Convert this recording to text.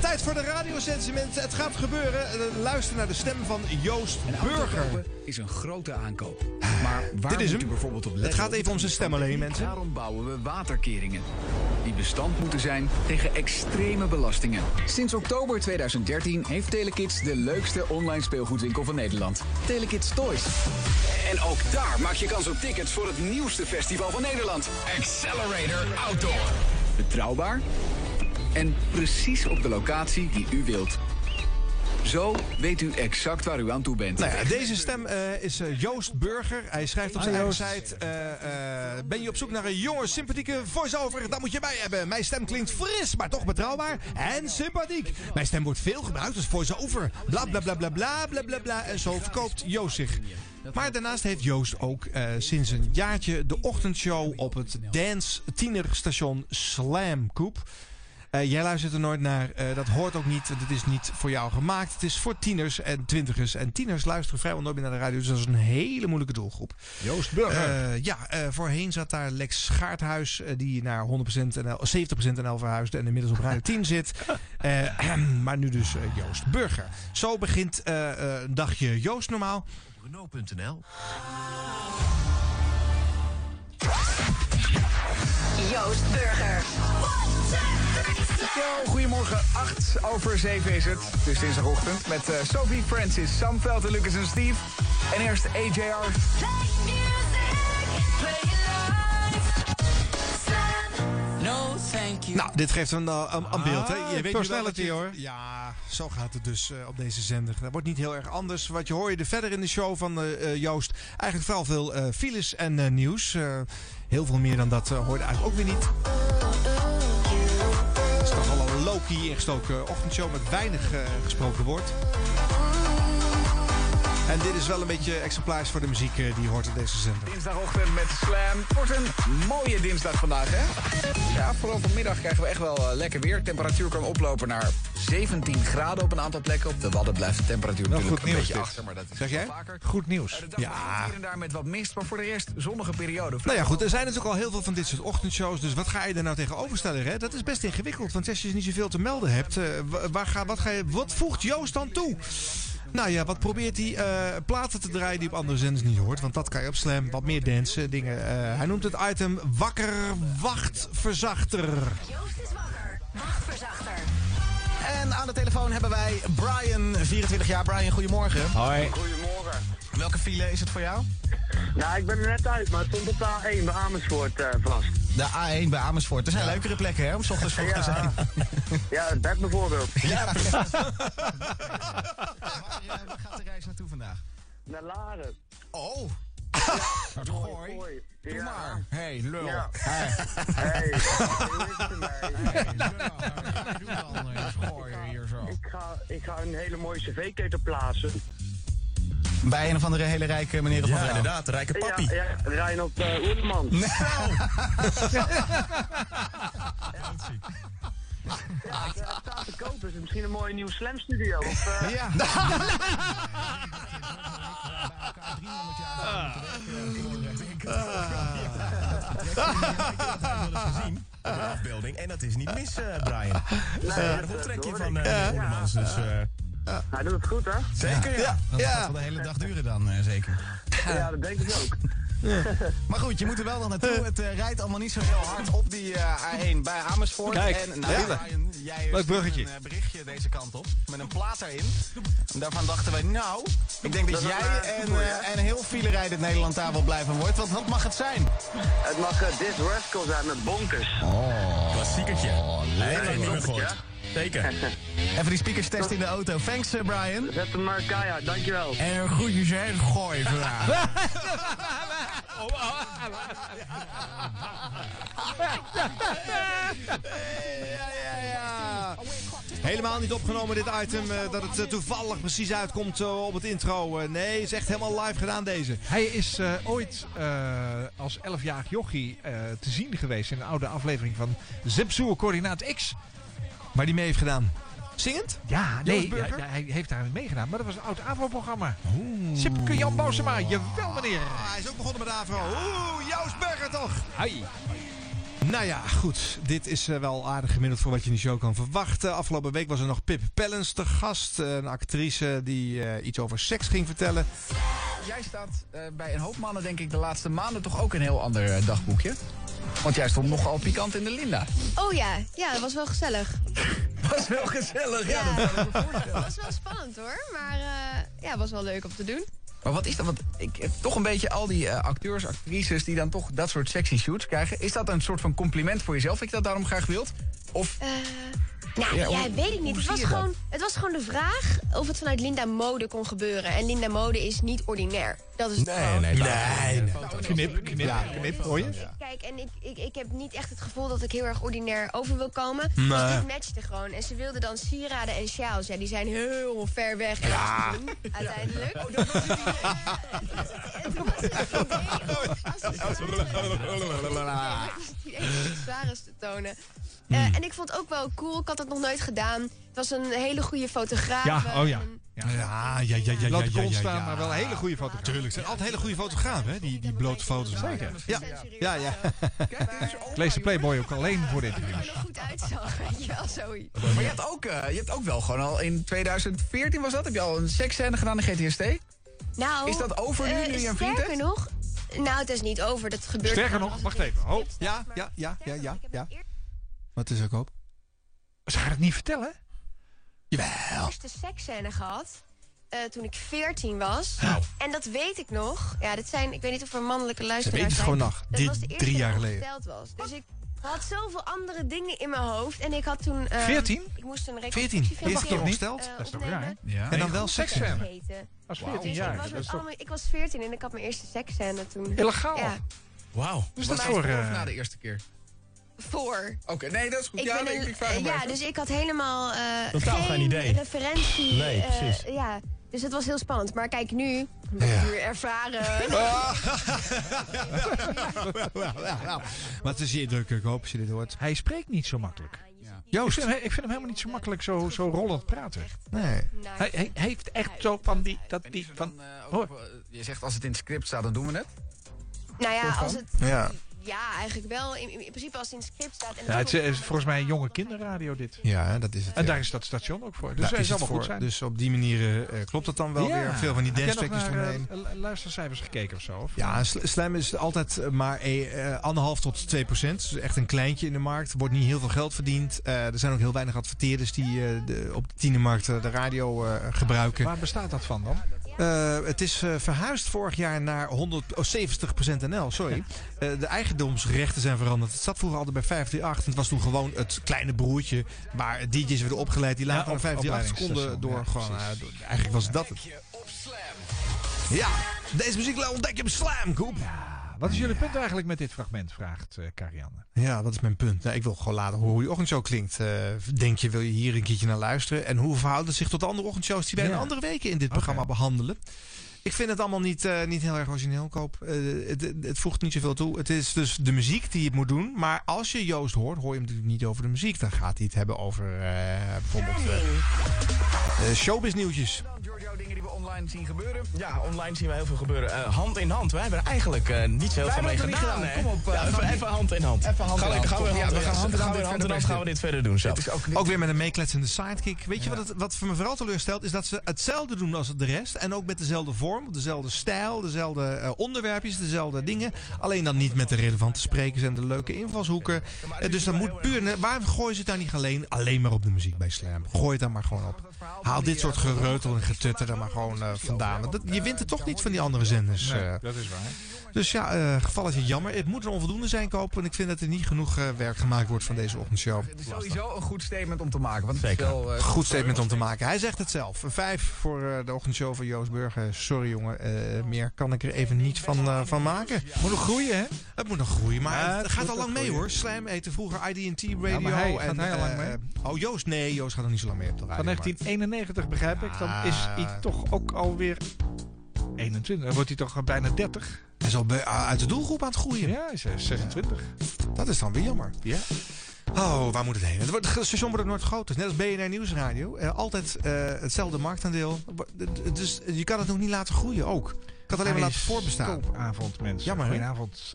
tijd voor de radiosentiment. Het gaat gebeuren. Eh, luister naar de stem van Joost Een Burger. is een grote aankoop. Maar waar Dit is moet hem. u bijvoorbeeld op Het gaat even om zijn stem alleen, mensen. Daarom bouwen we waterkeringen. Die bestand moeten zijn tegen extreme belastingen. Sinds oktober 2013 heeft Telekids de leukste online speelgoedwinkel van Nederland. Telekids Toys. En ook daar maak je kans op tickets voor het nieuwste festival van Nederland. Accelerator Outdoor. Betrouwbaar en precies op de locatie die u wilt. Zo weet u exact waar u aan toe bent. Nou ja, deze stem eh, is eh, Joost Burger. Hij schrijft op zijn eigen site... eh, eh, ben je op zoek naar een jonge, sympathieke voice-over? Dan moet je mij hebben. Mijn stem klinkt fris, maar toch betrouwbaar en sympathiek. Mijn stem wordt veel gebruikt als voice-over. Bla bla bla bla bla bla bla bla. En zo verkoopt Joost zich. Maar daarnaast heeft Joost ook eh, sinds een jaartje de ochtendshow op het dance tienerstation Slam Coop. Eh, jij luistert er nooit naar. eh, dat hoort ook niet. Het is niet voor jou gemaakt. Het is voor tieners en twintigers. En tieners luisteren vrijwel nooit meer naar de radio. Dus dat is een hele moeilijke doelgroep. Joost Burger. Eh, ja, eh, voorheen zat daar Lex Schaarthuis. die naar 100% NL, 70% NL verhuisde. En inmiddels op Radio 10 zit. Eh, maar nu dus Joost Burger. Zo begint eh, eh, een dagje Joost normaal. Renault.nl Joost Burger. Yo, goedemorgen. 8 over 7 is het. Het is dinsdagochtend met eh, Sophie, Francis, Sam Veld, Lucas en Steve. En eerst AJR. Nou, dit geeft een, uh, een, een beeld. Hè. Je weet nu wel personality, je- hoor. Ja, zo gaat het dus eh, op deze zender. Dat wordt niet heel erg anders. Wat je hoorde verder in de show van eh, eh, Joost. Eigenlijk vooral veel eh, files en eh, nieuws. Eh, heel veel meer dan dat eh, hoorde eigenlijk ook weer niet. Low-key ingestoken ochtendshow met weinig eh, gesproken woord. En dit is wel een beetje exemplaars voor de muziek eh, die hoort op deze zender. Dinsdagochtend met Slam. Wordt een mooie dinsdag vandaag, hè? Ja, vooral vanmiddag krijgen we echt wel eh, lekker weer. Temperatuur kan oplopen naar 17 graden op een aantal plekken. Op de Wadden blijft de temperatuur Wel natuurlijk goed een nieuws beetje dit. achter. Maar dat is Zeg jij? vaker. Goed nieuws. Ja. hier en daar met wat mist, maar voor de rest zonnige periode. Nou ja, goed, er zijn natuurlijk al heel veel van dit soort ochtendshows. Dus wat ga je er nou tegenover stellen? Hè? Dat is best ingewikkeld. Want als je niet zoveel te melden hebt, eh, wa- waar ga, wat, ga je, wat voegt Joost dan toe? Nou ja, wat probeert hij eh, platen te draaien die op andere zenders niet hoort? Want dat kan je op Slam, wat meer dingen. Eh, hij noemt het item Wakker Wacht Verzachter. Joost is wakker. Wachtverzachter. En aan de telefoon hebben wij Brian, 24 jaar. Brian, goedemorgen. Hoi. Goedemorgen. Welke file is het voor jou? Nou, ik ben er net uit, maar het stond op de A1 bij Amersfoort eh, vast. De A1 bij Amersfoort. Er zijn leukere plekken hè, om 's ochtends vroeg te Ja. zijn. Ja, het bed bijvoorbeeld. Ja. waar, eh, waar gaat de reis naartoe vandaag? Naar Laren. Oh. Wat gooi. Hoi. Doe Ja. maar. Hey, lul. Ja. Hey, Hey, hoe is het ermee? hey, lul. Doe dan eens gooien hier zo. Ik ga, ik ga een hele mooie cv-ketel plaatsen. Bij een of andere hele rijke meneer of Ja, mevrouw. inderdaad, de rijke papi. Ja, ja, rijden op uh, Oerlemans. Ja, het eh, staat te kopen. Is misschien een mooie nieuwe Slam Studio. Of, eh, Ja. gezien. De afbeelding. En dat is niet mis, eh, Brian. nee, een trekje hoor van ik. eh Oerlemans. Dus, eh, Hij doet het goed, hè? zeker, ja. Dat Ja. gaat wel de hele dag duren dan, zeker. Ja, dat denk ik ook. Maar goed, je moet er wel nog naartoe. Het eh, rijdt allemaal niet zo heel hard op die eh, A1 bij Amersfoort. Kijk, en nou, ja. Brian, jij Leuk bruggetje. een eh, berichtje deze kant op. Met een plaat erin. En daarvan dachten wij, nou, ik denk dat, jij een, en, eh, en heel file rijden het Nederland daar wel blij van wordt. Want wat mag het zijn? Het mag uh, This Rascal zijn met bonkers. Klassiekertje. Nee, geen niet meer. Zeker. Even die speakers testen in de auto. Thanks, Brian. Zet hem maar keihard, dankjewel. En groetjes, hè. Gooi vandaag. Ja, ja, ja. Helemaal niet opgenomen dit item. eh, dat het eh, toevallig precies uitkomt eh, op het intro. Nee, is echt helemaal live gedaan deze. Hij is ooit als 11-jarig jochie te zien geweest in een oude aflevering van Zepsoer Coördinaat X. Waar die mee heeft gedaan. Zingend? Ja, nee, ja, hij heeft daar meegedaan, maar dat was een oud AVO-programma. Sipke Jan Bousema, jawel meneer. Ah, hij is ook begonnen met Avro. Oeh, Joost Burger toch? Hi. Nou ja, goed. Dit is eh, wel aardig gemiddeld voor wat je in de show kan verwachten. Afgelopen week was er nog Pip Pellens te gast. eh, Een actrice die eh, iets over seks ging vertellen. Jij staat eh, bij een hoop mannen, denk ik, de laatste maanden toch ook een heel ander dagboekje. Want jij stond nogal pikant in de Linda. Oh ja, ja, dat was wel gezellig. Was wel gezellig, ja. Ja. dat kan ik me voorstellen. Dat was wel spannend hoor, maar eh ja, was wel leuk om te doen. Maar wat is dat? Want ik heb toch een beetje al die eh, acteurs, actrices die dan toch dat soort sexy shoots krijgen. Is dat een soort van compliment voor jezelf dat je dat daarom graag wilt? Of Eh, nou Ja, ja, hoe- weet ik niet. Het was, dat? gewoon, het was gewoon de vraag of het vanuit Linda Mode kon gebeuren. En Linda Mode is niet ordinair. Dat is het Nee, gewoon. nee. Nee, nee. Knip, knip, knip, hoor je? Kijk, en ik, ik, ik heb niet echt het gevoel dat ik heel erg ordinair over wil komen. Nee. Dus dit matchte gewoon. En ze wilden dan sieraden en sjaals. Ja, die zijn heel ver weg. En Ja. dat uiteindelijk. Oh, dat was het idee. En toen was het idee te tonen. Eh, Hmm. en ik vond het ook wel cool. Ik had het nog nooit gedaan. Het was een hele goede fotograaf. Ja, oh ja. Ja. Ja, ja, ja, ja, ja, staan, maar wel een hele goede foto. Tuurlijk, het zijn altijd hele goede fotografen, hè? Die, die blote foto's maken. Ja, ja, ja. Ik lees de Playboy ook alleen voor de interviews. er goed uitzag, weet je wel, zoiets. Maar je hebt, ook, eh, je hebt ook wel gewoon al in 2014 was dat, heb je al een seksscène gedaan in GTST? Nou, Is dat over nu, eh, nu je een vriend hebt? nog, nou het is niet over, dat gebeurt Sterker nog, wacht even, Ja, ja, ja, ja, ja. Wat is ook op? Ze gaan het niet vertellen? Jawel. eerste seksscène gehad. eh, toen ik 14 was. Nou. En dat weet ik nog. Ja, dit zijn, ik weet niet of er mannelijke luisteraars weten het zijn. gewoon nog. Dat Dit was de eerste drie jaar geleden. verteld was. Dus ik had zoveel andere dingen in mijn hoofd. En ik had toen... eh, 14? Ik moest een 14? reconstructiefilm Mag toch eh, opgesteld? eh, Dat is toch raar? Ja. En dan wel seksscène. Als Dus 14 ik, jaar. was Dat is toch allemaal- ik was 14 en ik had mijn eerste seksscène toen. illegaal? Ja, Wauw. Is Was dat dat voor... eh, na de eerste keer? Voor. Oké, nee, dat is goed. Ik ja, ben nee, een- ik vraag eh, ja, dus ik had helemaal eh, Totaal geen idee. referentie. Nee, eh, precies. ja, dus het was heel spannend. Maar kijk, nu, ben Ja. ik nu ervaren. Ja, ja, ja. Maar het is je indruk, hoop als je dit hoort. Hij spreekt niet zo makkelijk. Ik Joost. vind, hem, ik vind hem helemaal niet zo makkelijk zo, zo rollend praten. Nee. Hij, hij heeft echt zo van die... Dat die van, hoor. eh, je zegt als het in het script staat, dan doen we het. nou ja, als het, Ja. Ja, eigenlijk wel. In, in principe als het in het script staat. En ja, het is volgens mij een jonge kinderradio dit. Ja, dat is het. En ja. daar is dat station ook voor. Dus Daar is het goed zijn. Dus op die manier eh, klopt het dan wel Ja. weer. Veel van die Heb jij dance nog tracks naar, eromheen. lu- luistercijfers gekeken of zo? Of? Ja, sl- slam is altijd maar eh, eh, anderhalf tot 2 procent. Dus echt een kleintje in de markt. Er wordt niet heel veel geld verdiend. Eh, er zijn ook heel weinig adverteerders die eh, de, op de tienermarkt de radio eh, gebruiken. Waar bestaat dat van dan? Eh, het is eh, verhuisd vorig jaar naar 100, oh, 70% NL, sorry. Eh, de eigendomsrechten zijn veranderd. Het zat vroeger altijd bij 538. Het was toen gewoon het kleine broertje waar DJ's werden opgeleid. Die later Ja, op- naar 538 konden opleidingsstation. door Ja, gewoon... door- eigenlijk was dat het. Ja, deze muziek ontdek je op Slam, Koep. Wat is jullie punt eigenlijk met dit fragment? Vraagt eh Karianne. Ja, wat is mijn punt? Nou, ik wil gewoon laten horen hoe je ochtendshow klinkt. Eh, denk je, wil je hier een keertje naar luisteren? En hoe verhoudt het zich tot de andere ochtendshows die wij Ja. in andere weken in dit programma behandelen? Ik vind het allemaal niet, eh, niet heel erg origineel, Koop. Eh, het, het, het voegt niet zoveel toe. Het is dus de muziek die het moet doen. Maar als je Joost hoort, hoor je hem natuurlijk niet over de muziek. Dan gaat hij het hebben over eh, bijvoorbeeld eh, eh, showbiz nieuwtjes. Online zien gebeuren. Ja, online zien we heel veel gebeuren. Eh, hand in hand. Wij hebben er eigenlijk eh, niet zo heel veel mee gedaan. hè? Kom op, eh, Ja, even, even hand in hand. Even hand Gaan in we- hand. Gaan we. Ja, we gaan hand in hand dit hand verder hand gaan we dit verder doen zo. Is ook niet... Ook weer met een meekletsende sidekick. Weet je wat, het, wat voor me vooral teleurstelt? Is dat ze hetzelfde doen als de rest. En ook met dezelfde vorm, dezelfde stijl, dezelfde eh, onderwerpjes, dezelfde dingen. Alleen dan niet met de relevante sprekers en de leuke invalshoeken. Dus dan moet puur... Waarom gooien ze het dan niet alleen, alleen maar op de muziek bij Slam? Gooi het dan maar gewoon op. Haal dit soort gereutel en getutter er maar gewoon eh, vandaan. Want dat- je wint het toch niet van die andere zenders. eh. dat is waar. Dus ja, eh geval is het jammer. Het moet een onvoldoende zijn kopen. En ik vind dat er niet genoeg eh, werk gemaakt wordt van deze ochtendshow. Het is sowieso een goed statement om te maken. Want wel, eh, Goed statement om te maken. Hij zegt het zelf. Een vijf voor de ochtendshow van Joost Burger. Sorry jongen, eh, meer kan ik er even niet van, eh, van maken. Moet nog groeien, hè? Het moet nog groeien, maar Ja, het het gaat al lang mee hoor. Slam heette vroeger IDT Radio. maar hij- en, gaat hij al lang mee? oh Joost, nee, Joost gaat nog niet zo lang mee op de radio. Van 1991 begrijp ik. Dan is hij toch ook alweer 21. Dan wordt hij toch bijna 30. maar Hij is al bij- uit de doelgroep aan het groeien. Ja, hij is eh, 26. Dat is dan weer jammer. Ja. Oh, waar moet het heen? Het, wordt, het station wordt ook nooit groter. Net als BNR Nieuwsradio. Eh, altijd eh, hetzelfde marktaandeel. Dus je kan het nog niet laten groeien ook. Ik had alleen maar laten voorbestaan. Koopavond, mensen. Jammer? Goedenavond.